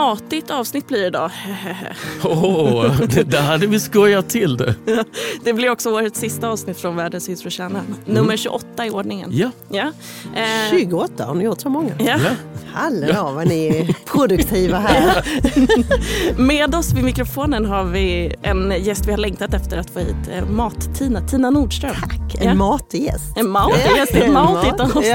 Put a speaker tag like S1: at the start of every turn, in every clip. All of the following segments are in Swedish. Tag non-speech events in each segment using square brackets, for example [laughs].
S1: Matigt avsnitt blir det idag.
S2: Åh, det där hade vi skojat till det. [laughs]
S1: Det blir också årets sista avsnitt från Världens hus för kärnan. Nummer 28 i ordningen.
S2: Ja.
S1: Ja. Eh,
S3: 28, har ni gjort så många?
S1: ja.
S2: Ja.
S3: Hallå vad ni är produktiva här. [laughs]
S1: Med oss vid mikrofonen har vi en gäst vi har längtat efter att få hit. eh, Mat-Tina, Tina Nordström.
S3: Tack,
S1: Ja.
S3: en matig gäst.
S1: En matig gäst, ett matigt avsnitt.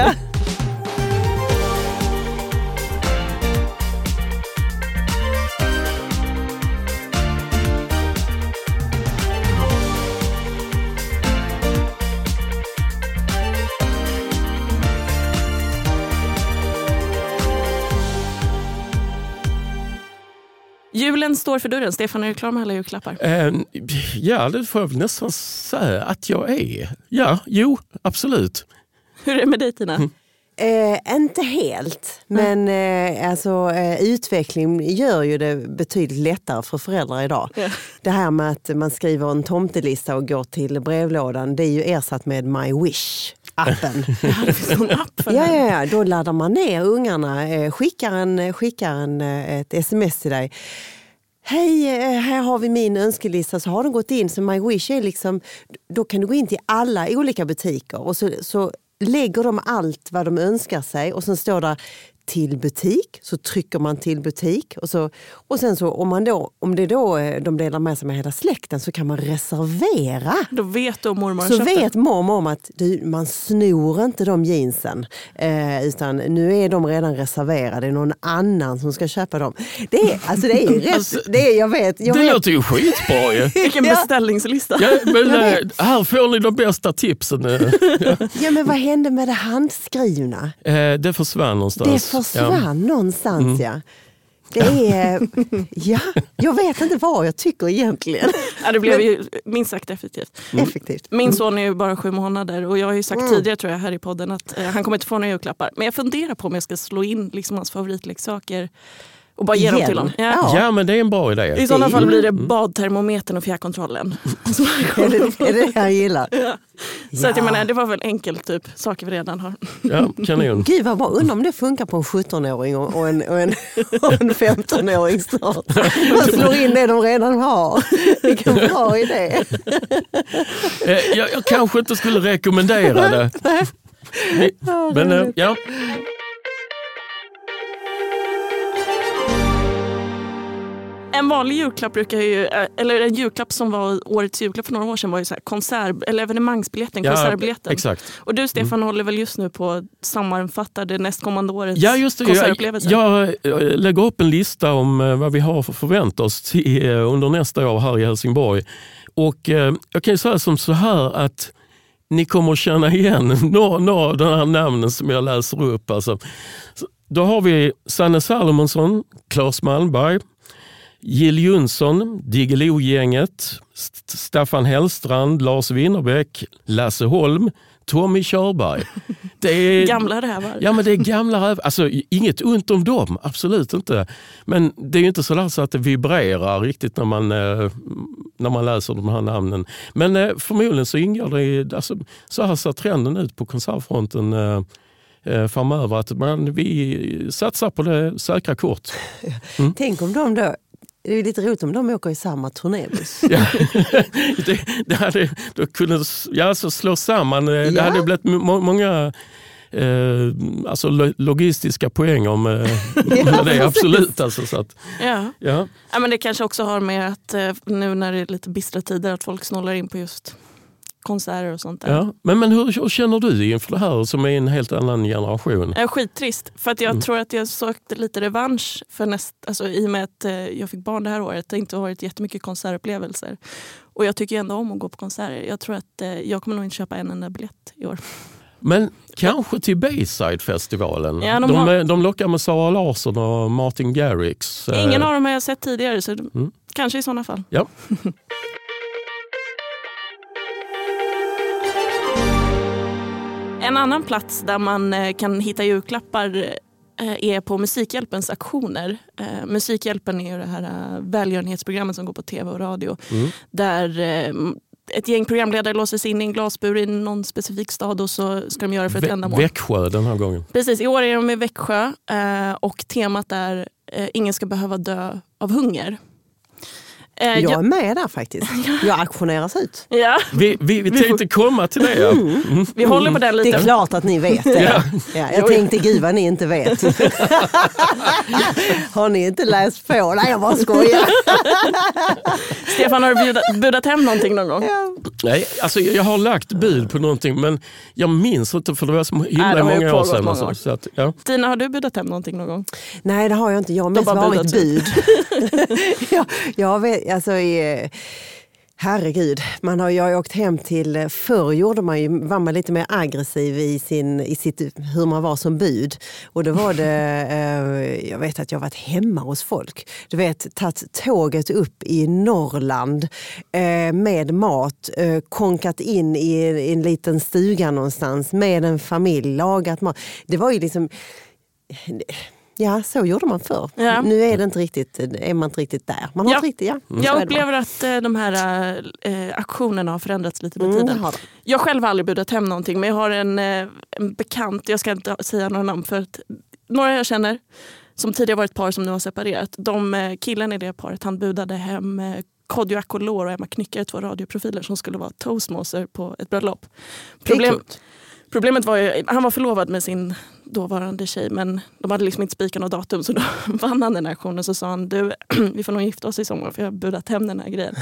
S1: Julen står för dörren. Stefan, är du klar med alla julklappar?
S2: Eh, ja, det får jag väl nästan säga att jag är. Ja, jo, absolut.
S1: Hur är det med dig Tina?
S3: Eh, inte helt, men eh, alltså, eh, utveckling gör ju det betydligt lättare för föräldrar idag.
S1: Ja.
S3: Det här med att man skriver en tomtelista och går till brevlådan, det är ju ersatt med My Wish-appen. [laughs]
S1: Ja, det finns någon app för det
S3: Ja, ja, ja, då laddar man ner ungarna, eh, skickar, en, skickar en, eh, ett sms till dig. Hej, eh, här har vi min önskelista. Så har de gått in, så My Wish är liksom, då kan du gå in till alla olika butiker och så, så lägger de allt vad de önskar sig och sen står där till butik, så trycker man till butik och, så, och sen så om, man då, om det då eh, de delar med sig med hela släkten så kan man reservera.
S1: Då vet du om mormor
S3: Så vet mormor om att du, man snor inte de jeansen. Eh, utan nu är de redan reserverade, det är någon annan som ska köpa dem. Det är, alltså det är ju [laughs] rätt, det är, jag vet. Jag
S2: Det
S3: vet.
S2: låter ju skitbra ju. [laughs]
S1: Vilken
S3: Ja.
S1: beställningslista.
S2: Ja, men, eh, här får ni de bästa tipsen. eh.
S3: Ja men vad hände med det handskrivna?
S2: Eh, det försvann någonstans.
S3: Det försvann någonstans ja. Det är, [laughs] ja, jag vet inte vad jag tycker egentligen.
S1: Ja, det blev ju minst sagt effektivt.
S3: Effektivt.
S1: Min son är ju bara sju månader och jag har ju sagt tidigare tror jag här i podden att eh, han kommer inte få några julklappar. Men jag funderar på om jag ska slå in liksom hans favoritleksaker och bara ge dem till honom. Ja.
S3: Ja.
S2: Ja, men det är en bra idé.
S1: I sådana fall blir det badtermometern och fjärrkontrollen. [laughs]
S3: Är det är det jag gillar?
S1: så att jag
S3: Ja.
S1: menar, det var väl enkelt typ, saker vi redan har.
S2: Ja, kanon.
S3: Gud vad bra, undrar om det funkar på en 17-åring och och en, och en, och en 15-åring snart. [laughs] Man slår in det de redan har. Vilken bra idé.
S2: Eh, jag, jag kanske inte skulle rekommendera det. Men eh, ja,
S1: En vanlig julklapp brukar ju, eh, eller en julklapp som var årets julklapp för några år sedan var ju så här konsert, eller evenemangsbiljetten,
S2: ja
S1: konsertbiljetten.
S2: exakt.
S1: Och du Stefan håller väl just nu på att sammanfatta det nästkommande årets
S2: Ja, just det. Jag,
S1: konsertupplevelser?
S2: jag eh, lägger upp en lista om eh, vad vi har för förvänta oss [laughs] till, under nästa år här i Helsingborg. Och eh, Jag kan ju säga som så här att ni kommer att känna igen några, några av de här namnen som jag läser upp. Alltså, Så då har vi Sanne Salomonsson, Claes Malmberg, Jill Johnson, Diggiloo-gänget, St- Staffan Hellstrand, Lars Winnerbäck, Lasse Holm, Tommy Körberg. [laughs] Det är,
S1: Gamla rävar.
S2: Ja men det är gamla rävar. Alltså, inget ont om dem, absolut inte. Men det är inte så så att det vibrerar riktigt när man, eh, när man läser de här namnen. Men eh, förmodligen så ingår det i, alltså, så här ser trenden ut på konsertfronten eh, framöver. Att man, vi satsar på det säkra kort. [laughs]
S3: Tänk om de då, det är lite roligt om de åker i samma turnébuss.
S2: Ja. [laughs] det, det hade då kunde, ja, alltså slå samman. eh, Det
S3: Ja.
S2: hade blivit må, många eh, alltså lo- logistiska poänger med, med det. Absolut. Alltså, så att,
S1: Ja.
S2: ja.
S1: Ja, men det kanske också har med att eh, nu när det är lite bistra tider att folk snålar in på just konserter och sånt där.
S2: Ja. Men, men hur, hur känner du inför det här som är en helt annan generation?
S1: Jag är skittrist, för att jag
S2: Mm.
S1: tror att jag sökte lite revansch för näst, alltså, i och med att eh, jag fick barn det här året. Det har inte varit jättemycket konsertupplevelser. Och jag tycker ändå om att gå på konserter. Jag tror att eh, jag kommer nog inte köpa en enda biljett i år.
S2: Men kanske till Bayside-festivalen.
S1: Ja, de
S2: de,
S1: har-
S2: de lockar med Sara Larsson och Martin Garrix. Eh,
S1: Ingen av dem har jag sett tidigare, så
S2: Mm.
S1: kanske i sådana fall.
S2: Ja. [laughs]
S1: En annan plats där man eh, kan hitta julklappar eh, är på Musikhjälpens aktioner. Eh, Musikhjälpen är ju det här välgörenhetsprogrammet som går på tv och radio.
S2: Mm.
S1: Där ett gäng programledare låses in i en glasbur i någon specifik stad och så ska de göra för ett
S2: Vä-
S1: ändamål.
S2: Växjö den här gången.
S1: Precis, i år är de i Växjö och temat är Ingen ska behöva dö av hunger. Eh,
S3: Jag
S1: jag-
S3: är med där faktiskt. [laughs] Jag auktioneras ut.
S1: ja,
S2: Vi, vi, vi tänkte komma till det. Ja. Mm.
S1: vi håller på den
S3: Det
S1: lite.
S3: är klart att ni vet det. [laughs] Ja, jag tänkte gud vad ni inte vet. [laughs] Har ni inte läst på? Nej jag bara skojar.
S1: Stefan, har du budat, budat hem någonting någon gång?
S3: Ja.
S2: Nej, alltså jag har lagt bud på någonting men jag minns inte för det var så himla
S1: Nej, det
S2: många år sedan.
S1: många år.
S2: Så att, ja.
S1: Tina, har du budat hem någonting någon gång?
S3: Nej det har jag inte. Jag har mest
S1: bara
S3: varit
S1: budat
S3: bud. jag, jag vet, alltså, eh, herregud, man har, jag har åkt hem till, förr gjorde man ju, var man lite mer aggressiv i, sin, i sitt, hur man var som bud. Och då var det, [laughs] eh, jag vet att jag varit hemma hos folk. Du vet, tagit tåget upp i Norrland eh, med mat, eh, konkat in i, i en liten stuga någonstans med en familj, lagat mat. Det var ju liksom Ja, så gjorde man förr.
S1: Ja.
S3: Nu är, det inte riktigt, är man inte riktigt där. Man har
S1: Ja.
S3: riktigt, ja. är
S1: Jag upplever att eh, de här eh, aktionerna har förändrats lite med
S3: Mm,
S1: tiden.
S3: har.
S1: Jag själv har aldrig budat hem någonting men jag har en, eh, en bekant, jag ska inte säga några namn för att några jag känner som tidigare var ett par som nu har separerat. De, eh, killen i det paret han budade hem Kodjo Akolor och Emma Knyckare, två radioprofiler som skulle vara toastmaster på ett bröllop. Problem. Problemet var ju, han var förlovad med sin dåvarande tjej men de hade liksom inte spikat något datum så då [laughs] vann han den här aktionen så sa han du [clears throat] vi får nog gifta oss i sommar för jag har budat hem den här grejen.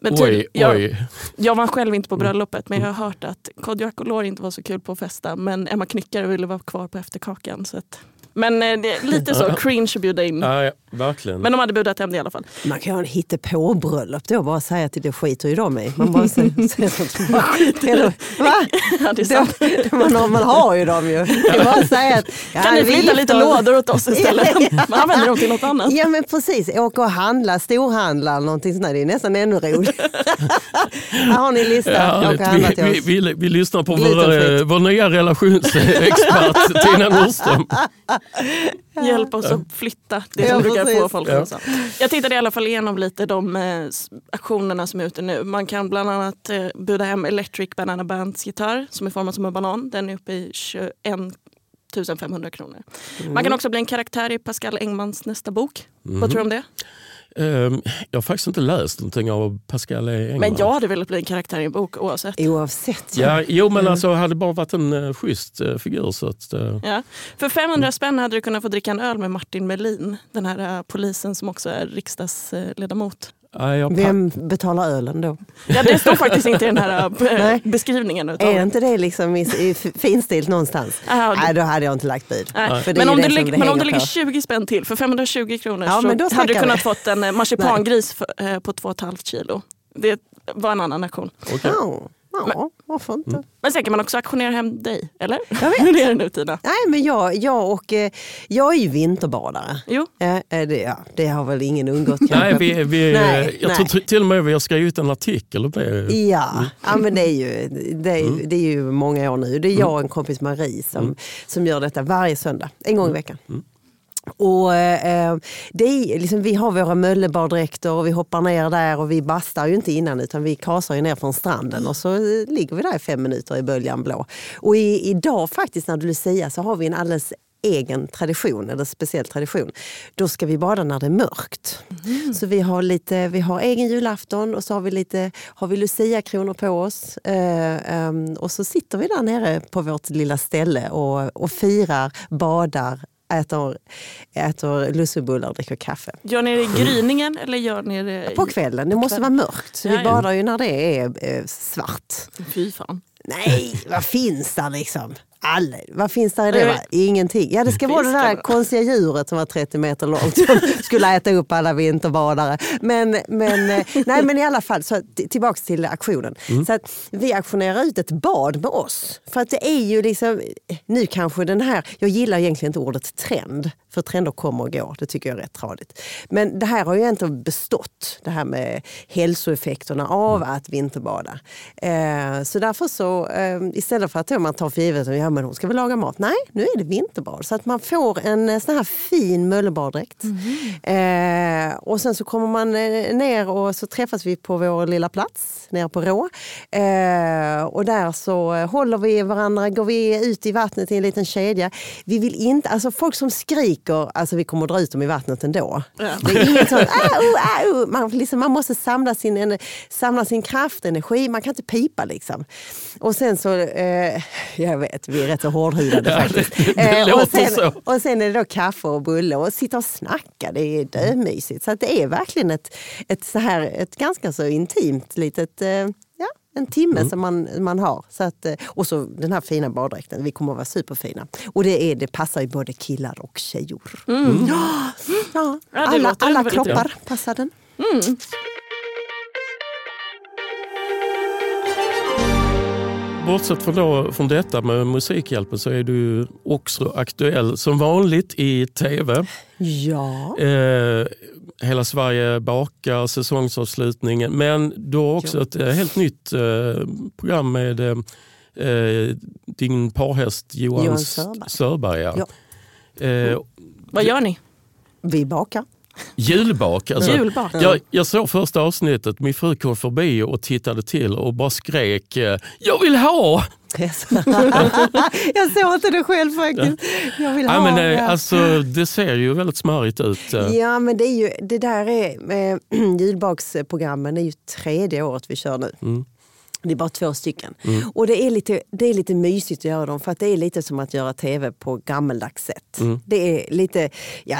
S1: Men
S2: Oj,
S1: tydlig- jag,
S2: oj.
S1: jag var själv inte på bröllopet men jag har hört att Kodjo Akolor inte var så kul på att festa men Emma Knyckare ville vara kvar på efterkakan. Så att, men eh, det är lite så, cringe att bjuda in.
S2: Ja, ja, verkligen.
S1: Men de hade budat hem det i alla fall.
S3: Man kan ju ha en hittepå-bröllop då, bara säga att det skiter ju de i. Man bara säger, [laughs] sånt. Bara, Eller, va?
S1: Ja, det är sant.
S3: De, man, har, man har ju dem ju. Det är bara att säga att, ja,
S1: Kan ni
S3: vi
S1: flytta lite lådor åt oss istället? Man använder dem till något annat.
S3: Ja men precis, åka och handla, storhandla eller någonting sånt där. Det är nästan ännu roligare. [laughs] Här har ni en lista,
S2: Ja,
S3: åka och handla
S2: vi,
S3: till
S2: vi,
S3: oss.
S2: vi, vi lyssnar på vår, eh, vår nya relationsexpert [laughs] Tina Nordström. [laughs]
S1: Hjälp oss att flytta det
S3: Ja,
S1: som brukar
S3: precis.
S1: få folk
S2: Ja.
S1: ja. Jag tittade i alla fall igenom lite de eh, aktionerna som är ute nu. Man kan bland annat eh, buda hem Electric Banana Bands gitarr som är formad som en banan. Den är uppe i 21 500 kronor. Man kan också bli en karaktär i Pascal Engmans nästa bok. Vad tror du om det?
S2: Ehm, Jag har faktiskt inte läst någonting av Pascal E. Engman.
S1: Men jag hade velat bli en karaktär i en bok oavsett.
S3: Oavsett.
S2: Ja, jo,
S1: Mm.
S2: men alltså hade bara varit en uh, schysst uh, figur så att... eh,
S1: Ja. För 500 spänn hade du kunnat få dricka en öl med Martin Melin. Den här polisen som också är riksdagsledamot.
S2: Pa-
S3: Vem betalar ölen då?
S1: Ja, det står faktiskt inte i den här [laughs] eh,
S3: Nej.
S1: beskrivningen. Utav
S3: Är inte det liksom i, i finstilt någonstans?
S1: Aha,
S3: Nej, då hade jag inte lagt bud.
S1: Men, om du,
S3: som
S1: lig-
S3: det
S1: men om du lägger
S3: på.
S1: 20 spänn till, för 520 kronor
S3: Ja, men
S1: så hade du kunnat
S3: vi.
S1: fått en eh, marsipangris för, eh, på 2,5 kilo. Det var en annan aktion.
S2: okej.
S3: Ja, ja, varför inte?
S1: Men sen kan man också auktionera hem dig, eller?
S3: Jag vet. [laughs]
S1: Hur är det nu Tina?
S3: Nej, men jag, jag, och, eh, jag är ju vinterbadare.
S1: Jo,
S3: eh, det, ja, det har väl ingen undgått [laughs] kanske.
S2: Nej, vi, vi,
S3: Nej,
S2: jag
S3: nej.
S2: tror till och med vi har skrivit en artikel om det.
S3: Ja, ja men det är, ju, det, är, det är ju många år nu. Det är jag och en kompis Marie som, som gör detta varje söndag, en gång i veckan. Och, eh, det är, liksom, vi har våra möllebaddräkter och vi hoppar ner där och vi bastar ju inte innan utan vi kasar ju ner från stranden och så eh, ligger vi där i fem minuter i böljan blå. Och i, idag faktiskt när du Lucia så har vi en alldeles egen tradition, eller speciell tradition. Då ska vi bada när det är mörkt. Så vi har, lite, vi har egen julafton och så har vi lite har vi Lucia-kronor på oss. Eh, ehm, och så sitter vi där nere på vårt lilla ställe och, och firar, badar, äter, äter lussebullar och dricker kaffe.
S1: gör ni det i gryningen eller gör ni det i...
S3: På kvällen, det måste vara mörkt. Så
S1: Ja,
S3: vi badar ju när det är eh, svart.
S1: Fy fan.
S3: Nej, vad finns där liksom? Alla, vad finns där i det? Va? Ingenting. Ja, det ska vara det där konstiga djuret som var 30 meter långt som [laughs] skulle äta upp alla vinterbadare. Men, men, eh, nej, men i alla fall, så t- tillbaks till aktionen. Så att vi auktionerar ut ett bad med oss. För att det är ju liksom, nu kanske den här, jag gillar egentligen inte ordet trend. För trender kommer och går, det tycker jag är rätt tradigt. Men det här har ju inte bestått, det här med hälsoeffekterna av att vinterbada. Eh, så därför så, eh, istället för att man tar för givet ja, men hon ska väl laga mat. Nej, nu är det vinterbad. Så att man får en eh, sån här fin möllebaddräkt. Eh, och sen så kommer man eh, ner och så träffas vi på vår lilla plats nere på Rå. Eh, och där så håller vi varandra, går vi ut i vattnet i en liten kedja. Vi vill inte, alltså folk som skriker, alltså vi kommer dra ut dem i vattnet ändå.
S1: Ja.
S3: Det är inget sånt, au, au. Man, liksom, man måste samla sin, en- samla sin kraft, energi, man kan inte pipa liksom. Och sen så, eh, jag vet, vi är rätt så hårdhudade [laughs]
S2: Ja,
S3: faktiskt.
S2: det- det
S3: Eh, och, sen, och sen är det då kaffe och bulle och sitta och snacka, det är dömysigt. Så det är verkligen ett, ett, så här, ett ganska så intimt litet, eh, ja, en timme som man, man har. Så att, eh, och så den här fina baddräkten, vi kommer att vara superfina. Och det, är, det passar ju både killar och tjejor. Ja, ja,
S1: Mm. Ja, det
S3: alla alla kroppar passar den.
S2: Bortsett från, då, från detta med Musikhjälpen så är du också aktuell som vanligt i tv.
S3: Ja.
S2: Eh, Hela Sverige bakar, säsongsavslutningen. Men du har också
S3: Ja.
S2: ett eh, helt nytt eh, program med eh, eh, din parhäst Johan,
S3: Johan
S2: Sörberg.
S3: Sörberg.
S2: ja.
S3: Ja.
S2: Eh,
S1: Vad gör ni?
S3: Vi bakar.
S2: Julbak. Alltså,
S1: Julbak?
S2: jag, jag såg första avsnittet, min fru kom förbi och tittade till och bara skrek eh, “Jag vill ha!” [laughs]
S3: jag såg inte det själv faktiskt. Jag vill
S2: ja,
S3: ha
S2: men,
S3: det.
S2: eh, alltså, Det ser ju väldigt smarrigt ut. eh.
S3: Ja, men det, är ju, det där är, eh, [clears throat] julbaksprogrammen är ju tredje året vi kör nu.
S2: Mm.
S3: Det är bara två stycken. Och det är, lite, det är lite mysigt att göra dem för att det är lite som att göra tv på gammeldags sätt. Det är lite, ja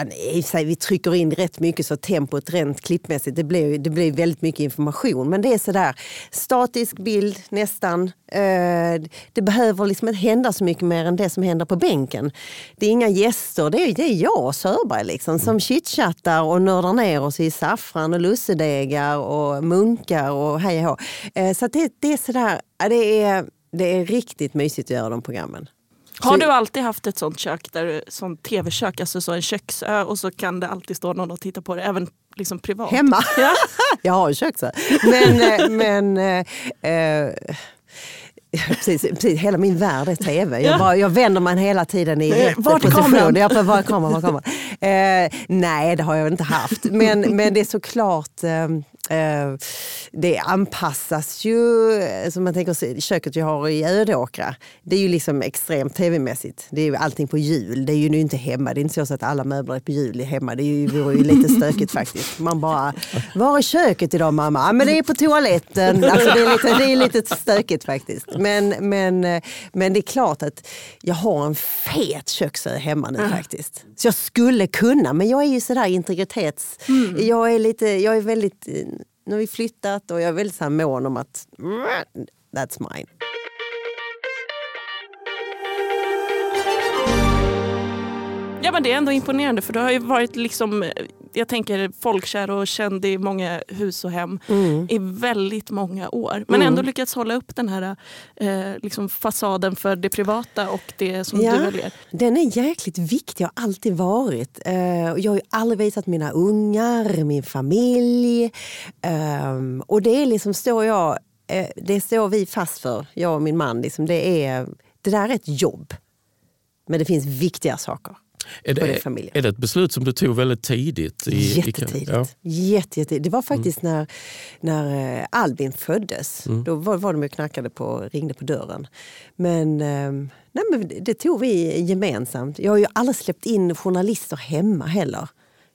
S3: nej, vi trycker in rätt mycket så tempot rent klippmässigt, det blir, det blir väldigt mycket information. Men det är sådär statisk bild nästan. Eh, det behöver liksom inte hända så mycket mer än det som händer på bänken. Det är inga gäster, det är, det är jag Sörberg liksom, som chitchattar och nördar ner oss i saffran och lussedegar och munkar och hej och hå. Eh, Så det, det är sådär, det är, det är riktigt mysigt att göra de programmen.
S1: Har du alltid haft ett sånt kök, där, sånt tv-kök, alltså så en köksö och så kan det alltid stå någon och titta på det, även liksom privat?
S3: Hemma.
S1: Ja. [laughs]
S3: Jag har en köksö. Men, eh, men eh, eh, [laughs] Precis, precis, hela min värld är tv. Jag,
S1: Ja.
S3: bara, jag vänder mig hela tiden i rätt
S1: Vart är
S3: position. Jag bara, var är kameran? Var kameran? Eh, nej, det har jag inte haft. Men, men det är såklart, eh, eh, det anpassas ju, eh, som man tänker sig, köket jag har i Ödåkra, det är ju liksom extremt tv-mässigt. Det är ju allting på hjul, det är ju nu inte hemma. Det är inte så att alla möbler är på hjul hemma. Det är ju, vore ju lite stökigt faktiskt. Man bara, var är köket idag mamma? Ja, men det är på toaletten. Alltså, det, är lite, det är lite stökigt faktiskt. Men, men, eh, men det är klart att jag har en fet köksö hemma nu faktiskt. Så jag skulle kunna, men jag är ju sådär integritets... Jag är lite, jag är väldigt... Nu har vi flyttat och jag är väldigt så här mån om att mm, that's mine.
S1: Ja men det är ändå imponerande för du har ju varit liksom, jag tänker folkkär och känd i många hus och hem i väldigt många år. Men ändå lyckats hålla upp den här eh, liksom fasaden för det privata och det som
S3: Ja.
S1: du väljer.
S3: Den är jäkligt viktig, har alltid varit. Eh, och jag har ju aldrig visat mina ungar, min familj. Ehm, och det är liksom står jag, eh, det står vi fast för, jag och min man. Liksom, det, är, det där är ett jobb. Men det finns viktiga saker.
S2: Är det,
S3: familj.
S2: är det ett beslut som du tog väldigt tidigt? I, i-
S3: Jättetidigt.
S2: ja.
S3: Jätte, jättetidigt. Det var faktiskt när, när eh, Albin föddes. Då var, var de och knackade på, ringde på dörren. Men, ehm, nej, men det- tog vi gemensamt. Jag har ju aldrig släppt in journalister hemma heller.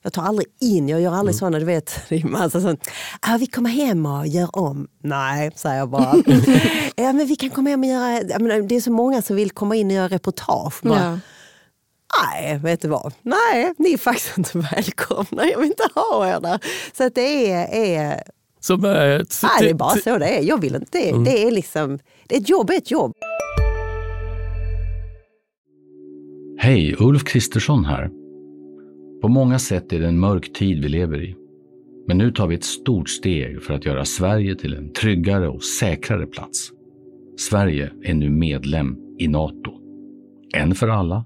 S3: Jag tar aldrig in, jag gör aldrig såna, du vet, [laughs] det är massa sånt. Ah, vi kommer hem och gör om. Nej, säger jag bara. [laughs] ja, men vi kan komma hem och göra, menar, det är så många som vill komma in och göra reportage. Bara,
S1: Ja.
S3: Nej, vet du vad? Nej, ni är faktiskt inte välkomna. Jag vill inte ha er där. Så att det är, är,
S2: Som, t-
S3: nej, det är bara så det är. Det, är. Jag vill inte, det, liksom.
S2: Mm.
S3: Det är liksom, det är det är ett jobb är ett jobb.
S4: Hej, Ulf Kristersson här. På många sätt är det en mörk tid vi lever i. Men nu tar vi ett stort steg för att göra Sverige till en tryggare och säkrare plats. Sverige är nu medlem i Nato. En för alla,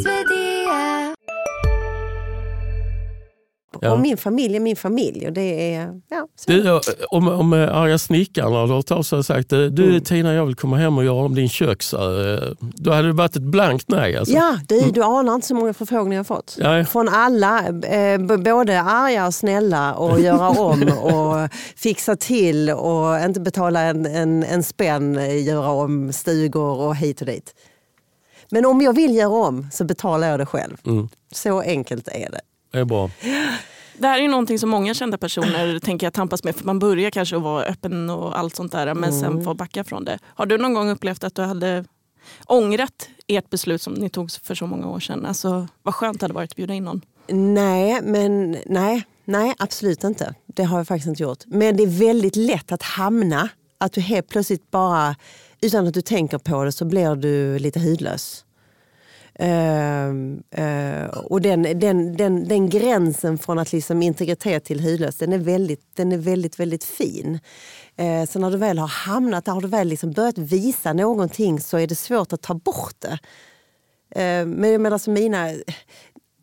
S2: Ja.
S3: Och min familj är min familj. Och det är, ja, så.
S2: Du, om, om eh, arga snickaren hade hört av sig och sagt du
S3: Mm.
S2: Tina jag vill komma hem och göra om din köks. eh, Då hade det varit ett blankt nej. Alltså.
S3: Ja, du, du anar inte så många förfrågningar jag fått.
S2: Nej.
S3: Från alla, eh, både arga och snälla och göra [laughs] om och fixa till och inte betala en, en, en spänn, eh, göra om stugor och hit och dit. Men om jag vill göra om så betalar jag det själv.
S2: Mm.
S3: Så enkelt är det.
S2: Det är bra. [gasps]
S1: Det här är ju någonting som många kända personer [clears throat] tänker jag tampas med. För man börjar kanske att vara öppen och allt sånt där men sen får backa från det. Har du någon gång upplevt att du hade ångrat ert beslut som ni tog för så många år sedan? Alltså, vad skönt det hade varit att bjuda in någon.
S3: Nej, men nej, nej, absolut inte. Det har jag faktiskt inte gjort. Men det är väldigt lätt att hamna, att du helt plötsligt bara, utan att du tänker på det, så blir du lite hudlös. Ehm, eh, och den, den, den, den gränsen från att liksom integritet till hudlös, den är väldigt, den är väldigt, väldigt fin. Uh, så när du väl har hamnat där, har du väl liksom börjat visa någonting så är det svårt att ta bort det. Eh, Men jag menar, så mina,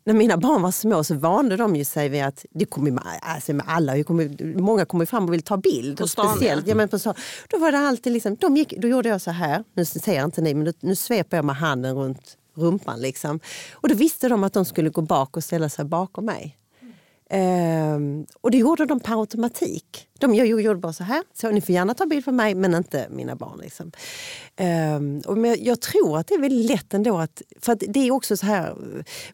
S3: när mina barn var små så vande de ju sig vid att, det kommer med, alltså med alla, kommer, många kommer fram och vill ta bild.
S1: På stan,
S3: speciellt,
S1: ja.
S3: men på stan. Då var det alltid liksom, de gick, då gjorde jag så här, nu ser inte ni, men då, nu sveper jag med handen runt rumpan. Liksom. Och då visste de att de skulle gå bak och ställa sig bakom mig. Um, och det gjorde de per automatik. De, jag gjorde bara så här, så ni får gärna ta bild på mig men inte mina barn. Liksom. Um, och men jag tror att det är väldigt lätt ändå att, för att det är också så här,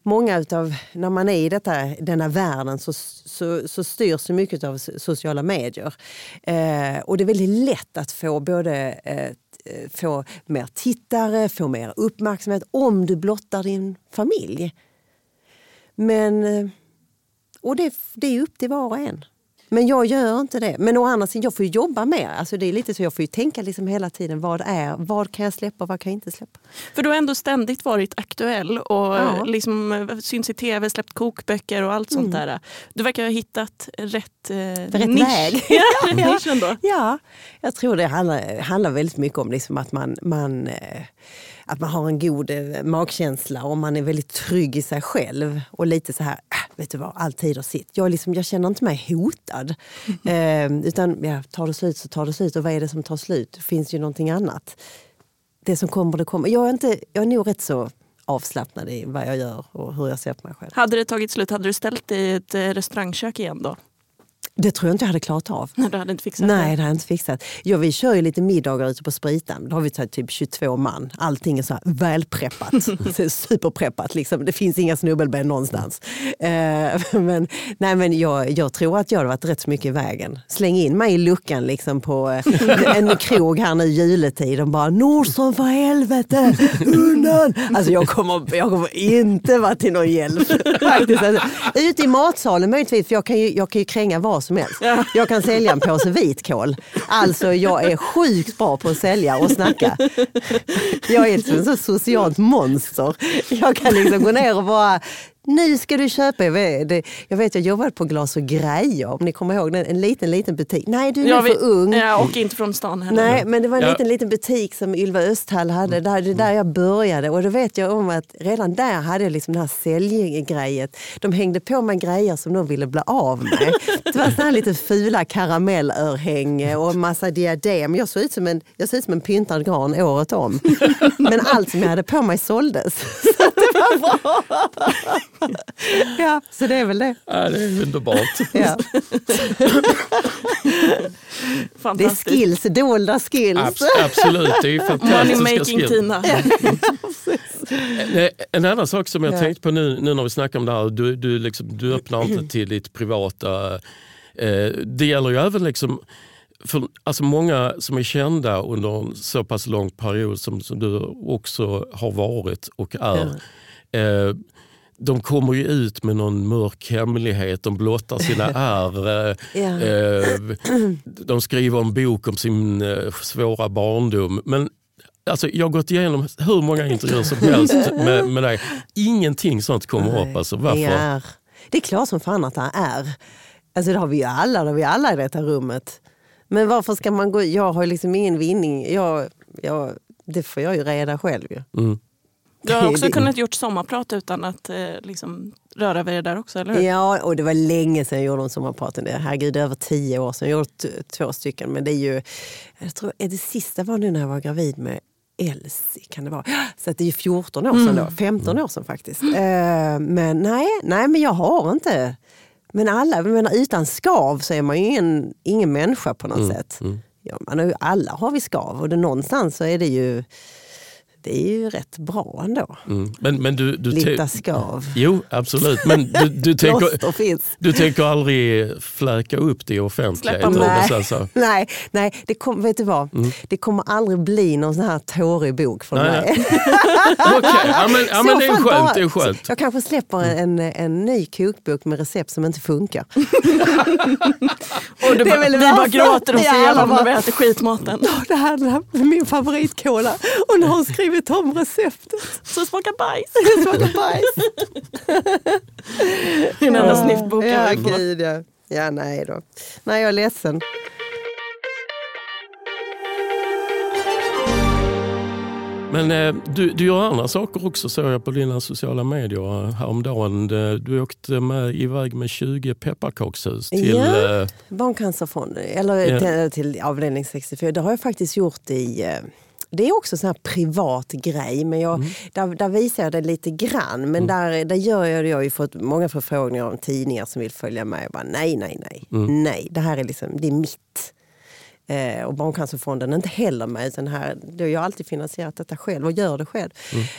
S3: många utav, när man är i detta, denna världen så, så, så styrs så mycket av sociala medier. Uh, och det är väldigt lätt att få både uh, Eh, få mer tittare, få mer uppmärksamhet om du blottar din familj. Men eh, och det, det är upp till var och en. Men jag gör inte det. Men å andra sidan, jag får jobba mer. Alltså det är lite så jag får ju tänka liksom hela tiden. Vad är, vad kan jag släppa och vad kan jag inte släppa?
S1: För du har ändå ständigt varit aktuell och
S3: Ja.
S1: liksom eh, syns i tv, släppt kokböcker och allt sånt där. Du verkar ha hittat rätt, eh,
S3: rätt
S1: nisch.
S3: väg. [laughs]
S1: ja, ändå.
S3: Ja, jag tror det handlar, handlar väldigt mycket om liksom att, man, man, eh, att man har en god eh, magkänsla och man är väldigt trygg i sig själv. Och lite så här, äh, vet du vad, alltid har sitt. Jag, liksom, jag känner inte mig hotad. Eh, utan ja, tar det slut så tar det slut. Och vad är det som tar slut? Det finns ju någonting annat. Det som kommer, det kommer. Jag är, inte, jag är nog rätt så avslappnad i vad jag gör och hur jag ser på mig själv.
S1: Hade det tagit slut, hade du ställt dig i ett eh, restaurangkök igen då?
S3: Det tror jag inte jag hade klarat av.
S1: Nej, du hade inte fixat
S3: Nej,
S1: det.
S3: det jag inte fixat. Ja, vi kör ju lite middagar ute på Spritan. Då har vi tagit typ 22 man. Allting är så här välpreppat. [laughs] Superpreppat. Liksom. Det finns inga snubbelben någonstans. Eh, [laughs] men nej, men jag, jag tror att jag har varit rätt så mycket i vägen. Släng in mig i luckan liksom, på eh, en krog här nu juletid och bara Nordström för helvete, undan! Alltså jag kommer, jag kommer inte vara till någon hjälp. [laughs] Faktiskt. Alltså, ute i matsalen möjligtvis, för jag kan ju, jag kan ju kränga vad som helst. Jag kan sälja en påse vitkål. Alltså jag är sjukt bra på att sälja och snacka. Jag är ett så socialt monster. Jag kan liksom gå ner och bara nu ska du köpa, jag vet, jag vet jag jobbade på Glas och Grejer, om ni kommer ihåg den, en liten liten butik. Nej du är
S1: Ja, vi-
S3: för ung.
S1: Ja, och inte från stan heller.
S3: Nej, men det var en
S2: Ja.
S3: liten, liten butik som Ylva Östhall hade. Där, det är där jag började. Och då vet jag om att redan där hade jag liksom det här säljgrejet. De hängde på mig grejer som de ville bli av med. Det var såna här lite fula karamellörhänge och en massa diadem. Jag såg ut som en, jag såg ut som en pyntad gran året om. Men allt som jag hade på mig såldes. [laughs] Så. [laughs] Ja, så det är väl det.
S2: Ja, det är underbart. [laughs]
S3: Ja. Det är skills, dolda skills.
S2: Abs absolut, det är ju
S1: Money
S2: fantastiska
S1: making
S2: skill.
S1: Tina. [laughs]
S2: Eh, En annan sak som jag
S3: Ja.
S2: tänkte på nu, nu när vi snackar om det här, du, du, liksom, du öppnar inte till ditt privata. Eh, det gäller ju även liksom för, alltså många som är kända under en så pass lång period som, som du också har varit och är. Eh, de kommer ju ut med någon mörk hemlighet, de blottar sina [laughs] ärr. Eh, eh, de skriver en bok om sin eh, svåra barndom. Men alltså, jag har gått igenom hur många intervjuer som helst [laughs] med, med dig. Ingenting sånt kommer upp. Alltså, varför?
S3: Inga är. Det är klart som fan att det är. Alltså det har vi ju alla, det har vi alla i detta rummet. Men varför ska man gå... Jag har liksom ingen vinning. Jag, jag, det får jag ju reda själv ju.
S2: Mm.
S1: Du har också kunnat gjort sommarprat utan att eh, liksom, röra vid det där också, eller hur?
S3: Ja, och det var länge sedan jag gjorde en sommarprat. Det är, Herregud, det är över tio år sedan. Jag t- två stycken. Men det är ju... Jag tror är det sista var nu när jag var gravid med Elsie. Kan det vara. Så det är ju 14 år sedan då. 15 år sedan faktiskt. Eh, men nej, nej, men jag har inte... Men alla, jag menar, utan skav så är man ju ingen, ingen människa på något sätt. Ja, man har ju, alla har vi skav och det, någonstans så är det ju... Det är ju rätt bra ändå.
S2: Mm. Men, men du, du te-
S3: Lite skav.
S2: Jo, absolut. Men du, du, [laughs] tänker, du tänker aldrig fläka upp det i offentligheten?
S3: Nej.
S2: det så- så. [laughs]
S3: Nej, nej det, kom, vet du vad?
S2: Mm.
S3: det kommer aldrig bli någon sån här tårig bok från
S2: Nej,
S3: mig. [laughs]
S2: Okej, ja, men, ja, men det är skönt.
S3: bara-
S2: Det är skönt.
S3: Jag kanske släpper en, en ny kokbok med recept som inte funkar.
S1: Och du
S3: Det är
S1: bara,
S3: väl
S1: vi bara gråter och
S3: Ja,
S1: ser
S3: alla
S1: igenom när
S3: bara-
S1: vi äter skitmaten.
S3: Det här det här är min favoritkola och nu har hon skrivit om receptet.
S1: Så det smakar bajs. [laughs]
S3: Det smakar bajs.
S1: Min enda sniffbok.
S3: Ja, gud ja. Ja, nej då. Nej, jag är ledsen.
S2: Men eh, du, du gör andra saker också såg jag på dina sociala medier eh, häromdagen. Du åkte med iväg med 20 pepparkakshus till...
S3: Ja.
S2: eh,
S3: Barncancerfonden, eller
S2: Ja.
S3: till, till avdelning 64. Det har jag faktiskt gjort i... eh, Det är också en privat grej, men jag,
S2: Mm.
S3: där, där visar jag det lite grann. Men där, där gör jag det. Jag har ju fått många förfrågningar om tidningar som vill följa med. Jag bara, nej, nej, nej.
S2: Mm.
S3: Nej, det här är, liksom, det är mitt. Eh, och Barncancerfonden är inte heller med. Utan här, då har jag alltid finansierat detta själv och gör det själv.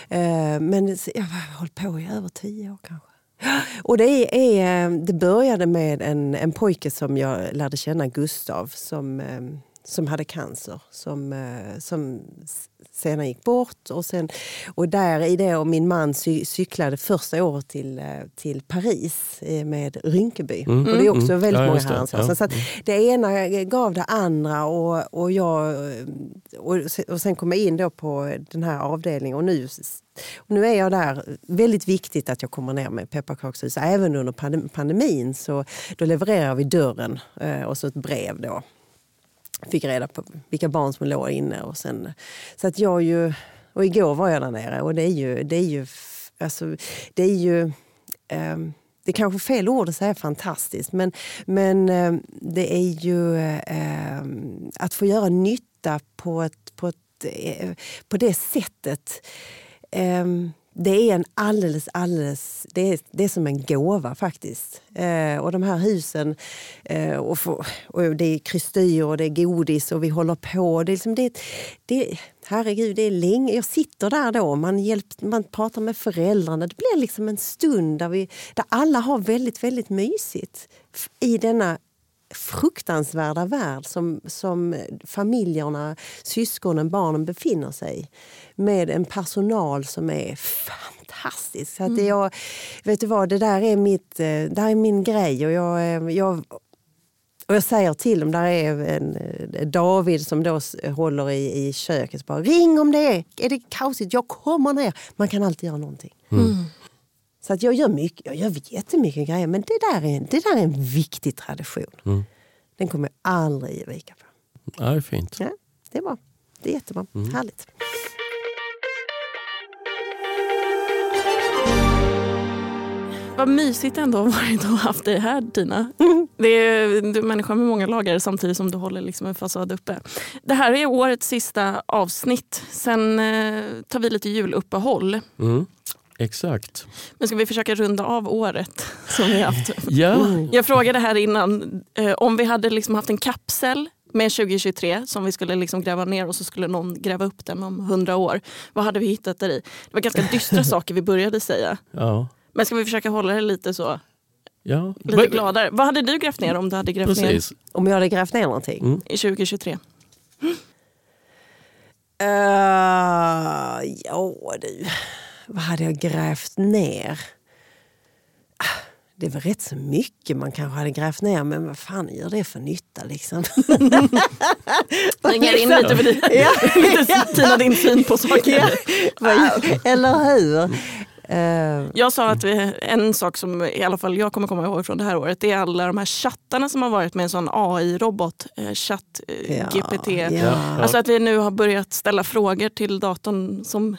S3: Eh, men jag har hållit på i över tio år kanske. Och det, är, är, det började med en, en pojke som jag lärde känna, Gustav, som, eh, som hade cancer. Som, eh, som senare gick bort. Och, sen, och där i det och min man cy, cyklade första året till, eh, till Paris eh, med Rynkeby. Och det är också
S2: Mm.
S3: väldigt
S2: Ja,
S3: många herrans
S2: Ja.
S3: Så att det ena gav det andra och, och, jag, och, och sen kom jag in då på den här avdelningen och nu, och nu är jag där. Väldigt viktigt att jag kommer ner med pepparkakshus. Även under pandem- pandemin så då levererar vi dörren och så ett brev då. Fick reda på vilka barn som låg inne. Och sen, så att jag ju, och igår var jag där nere och det är ju, det är ju, alltså, det är ju ehm, det är kanske fel ord att säga fantastiskt, men, men ehm, det är ju eh, att få göra nytta på, ett, på, ett, eh, på det sättet. Ehm, det är en alldeles, alldeles, det är, det är som en gåva faktiskt. Eh, och de här husen, eh, och, för, och det är kristyr och det är godis och vi håller på. Det är liksom, det, det, herregud, det är länge. Jag sitter där då, man, hjälpt, man pratar med föräldrarna. Det blir liksom en stund där, vi, där alla har väldigt, väldigt mysigt i denna fruktansvärda värld som, som familjerna, syskonen, barnen befinner sig i. Med en personal som är fantastisk. Så att det jag, vet du vad, det där är, mitt, eh, det där är min grej. Och jag, eh, jag, och jag säger till dem, där är en, eh, David som då håller i, i köket. Bara, Ring om det är, är det kaosigt, jag kommer ner. Man kan alltid göra någonting. Så att jag gör mycket, jag gör jättemycket grejer, men det där är, det där är en viktig tradition. Den kommer jag aldrig ge vika på.
S2: Ja, det är fint.
S3: Ja, det är bra. Det är jättebra. Härligt.
S1: Vad mysigt ändå varit att ha haft dig här Tina. [laughs] Det är, du är människa med många lager samtidigt som du håller liksom en fasad uppe. Det här är årets sista avsnitt. Sen eh, tar vi lite juluppehåll.
S2: Mm. Exakt.
S1: Men ska vi försöka runda av året som vi har haft?
S2: Ja,
S1: Jag frågade här innan eh, om vi hade liksom haft en kapsel med 2023 som vi skulle liksom gräva ner och så skulle någon gräva upp den om 100 år. Vad hade vi hittat där i? Det var ganska dystra [laughs] saker vi började säga.
S2: ja.
S1: Men ska vi försöka hålla det lite så
S2: Ja.
S1: lite
S2: Men-
S1: gladare. Vad hade du grävt ner om du hade grävt
S2: Precis.
S3: Om jag hade grävt ner någonting?
S2: Mm.
S1: ner i 2023?
S3: Uh, ja du, vad hade jag grävt ner? Ah, Det var rätt så mycket man kanske hade grävt ner, men vad fan gör det för nytta liksom? [laughs]
S1: Ringar in lite för [laughs]
S3: Ja.
S1: Tina, din syn på saker.
S3: Vad- Eller hur? Eh,
S1: Jag sa att vi, en sak som i alla fall jag kommer komma ihåg från det här året det är alla de här chattarna som har varit med en sån AI-robot, eh, chatt, eh,
S3: Ja,
S1: GPT.
S3: ja.
S1: Alltså att vi nu har börjat ställa frågor till datorn som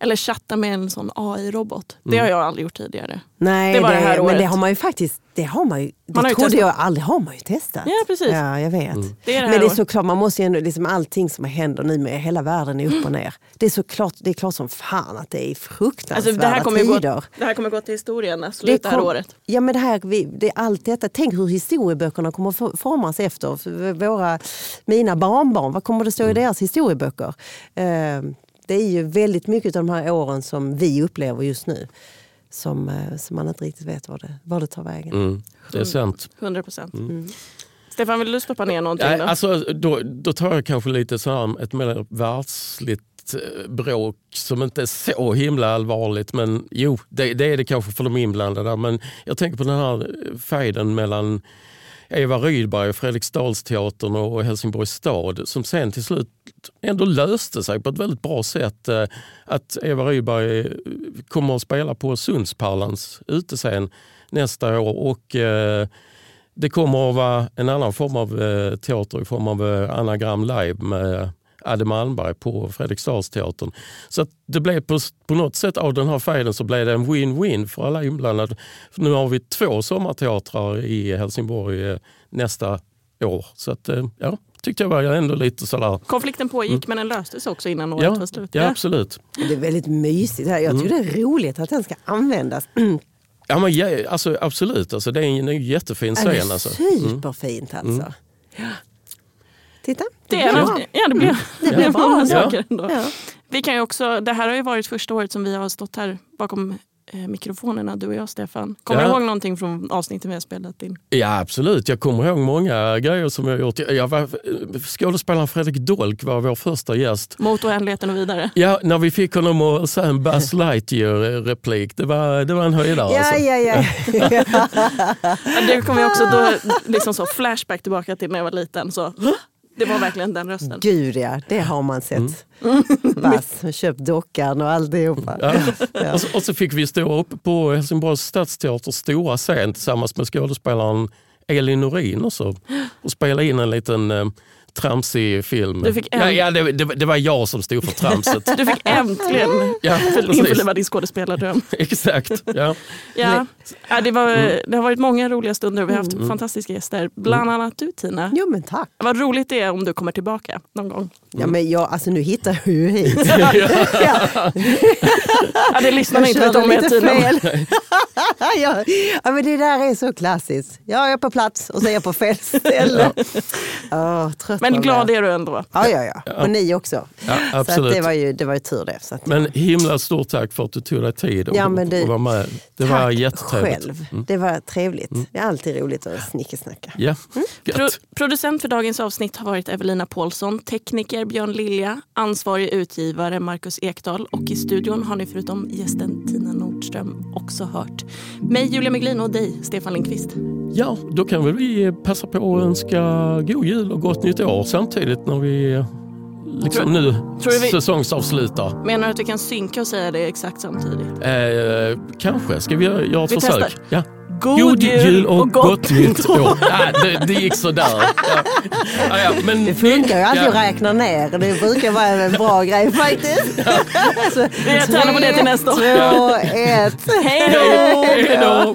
S1: eller chatta med en sån AI-robot. Det
S2: Mm.
S1: har jag aldrig gjort tidigare.
S3: nej,
S1: Det var det här
S3: men
S1: året.
S3: det har man ju faktiskt, det har man ju, det
S1: Man ju
S3: trodde jag aldrig, har man ju testat.
S1: Ja, precis.
S3: Ja, jag vet.
S1: Det är det här
S3: Men det är såklart, man måste ju ändå, liksom allting som händer nu med hela världen är upp och ner. Det är såklart, det är klart som fan att det är fruktansvärda
S1: Alltså, det, här kommer
S3: tider.
S1: gå, det här kommer gå till historien absolut det, här
S3: kom-
S1: året.
S3: Ja men det här, vi, det är allt detta. Tänk hur historieböckerna kommer formas efter. Våra, mina barnbarn, vad kommer det stå i deras historieböcker? Eh, det är ju väldigt mycket av de här åren som vi upplever just nu. Som, eh, som man inte riktigt vet var det, var det tar vägen.
S2: Mm. Det är sant.
S1: 100 procent.
S3: Mm.
S1: Stefan, vill du stoppa ner någonting? Då?
S2: alltså, då, då tar jag kanske lite så här, ett mer världsligt eh, bråk som inte är så himla allvarligt. Men jo, det, det är det kanske för de inblandade. Men jag tänker på den här eh, fejden mellan Eva Rydberg Fredriksdalsteatern och Helsingborgs stad som sen till slut ändå löste sig på ett väldigt bra sätt. Eh, att Eva Rydberg eh, kommer att spela på Sundsparlans utescen nästa år och eh, det kommer att vara en annan form av teater i form av anagram live med Adde Malmberg på Fredriksdalsteatern. Så att det blev på, på något sätt av den här fejden så blev det en win-win för alla inblandade. För nu har vi två sommarteatrar i Helsingborg eh, nästa år. Så att, eh, ja, tyckte jag var ändå lite sådär.
S1: Konflikten pågick men den löstes också innan året
S2: Ja,
S1: var slut.
S2: ja, absolut.
S3: Det är väldigt mysigt. här. Jag
S2: Mm.
S3: tycker det är roligt att den ska användas. [clears throat]
S2: Ja, men, ja, alltså, absolut, alltså, det är en, en jättefin scen.
S3: är
S2: Alltså. Mm.
S3: superfint alltså. Ja. Titta,
S1: Det,
S3: blir
S1: är
S3: bra.
S1: något, ja, det blev, det
S3: blev
S1: blev
S3: bra.
S1: saker ändå.
S3: Ja.
S1: Vi kan ju också, det här har ju varit första året som vi har stått här bakom eh, mikrofonerna, du och jag Stefan. Kommer
S2: Ja.
S1: du ihåg någonting från avsnitten vi har spelat in?
S2: Ja absolut, jag kommer ihåg många grejer som jag har gjort. Jag var, skådespelaren Fredrik Dolk var vår första gäst.
S1: Mot oändligheten och vidare.
S2: Ja, när vi fick honom att säga en Buzz Lightyear-replik, det var, det var en höjdare.
S3: Ja,
S2: alltså.
S3: ja, ja. [laughs]
S1: Ja, Det kommer jag också då, [laughs] liksom så flashback tillbaka till när jag var liten. Så, det var verkligen den rösten.
S3: Gud ja, det har man sett.
S2: Mm. [laughs]
S3: Bass, köpt dockan och alltihopa.
S2: Ja.
S3: Ja.
S2: Och, så, och så fick vi stå uppe på Helsingborgs stadsteaters stora scen tillsammans med skådespelaren Elin Norin och, så, och spela in en liten eh, tramsig film.
S1: Du fick en-
S2: ja, ja, det, det, det var jag som stod för tramset. [laughs]
S1: Du fick äntligen [laughs]
S2: ja, [laughs]
S1: införliva din skådespelardröm.
S2: Exakt. Ja.
S1: Ja. Ja, det, var,
S2: Mm.
S1: det har varit många roliga stunder. Vi har haft fantastiska gäster. Bland annat du Tina.
S3: Jo men tack.
S1: Vad roligt det är om du kommer tillbaka någon gång.
S3: Ja, men jag, alltså, nu hittar jag ju hit. [laughs]
S1: Ja, det lyssnar
S3: Jag
S1: inte om Tina.
S3: fel. [laughs] ja, ja, men det där är så klassiskt. Jag är på plats och så är jag på fel ställe. Åh, trött
S1: Men glad är du ändå.
S3: Ja, ja, ja. Och ni också.
S2: Ja,
S3: Så att
S2: absolut.
S3: det, var ju, det var ju tur det. Så att,
S2: Men himla stort tack för att du tog dig tid och,
S3: Ja, men det-
S2: och var med. Det var jättetrevligt.
S3: själv. Det var trevligt. Det är alltid roligt att snickesnacka.
S2: Ja, gött.
S1: Pro producent för dagens avsnitt har varit Evelina Paulsson, tekniker Björn Lilja, ansvarig utgivare Marcus Ekdahl och i studion har ni förutom gästen Tina Nordström också hört mig Julia Meglin och dig Stefan Lindqvist.
S2: ja, då kan väl vi passa på att önska god jul och gott nytt år samtidigt när vi liksom nu
S1: tror vi-
S2: säsongsavslutar.
S1: Menar du att vi kan synka och säga det exakt samtidigt?
S2: Eh, kanske. Ska vi göra ett
S1: Vi
S2: försök?
S1: testar.
S2: Ja.
S1: God jul och gott
S2: nytt år. Ja, det, det gick sådär. Ja. Ja, ja, men
S3: Det funkar ju alltid
S2: Ja.
S3: att räkna ner. Det brukar vara en bra grej faktiskt. Så,
S1: Vi tränar på det till nästa år.
S3: Två, ett.
S1: Hej då!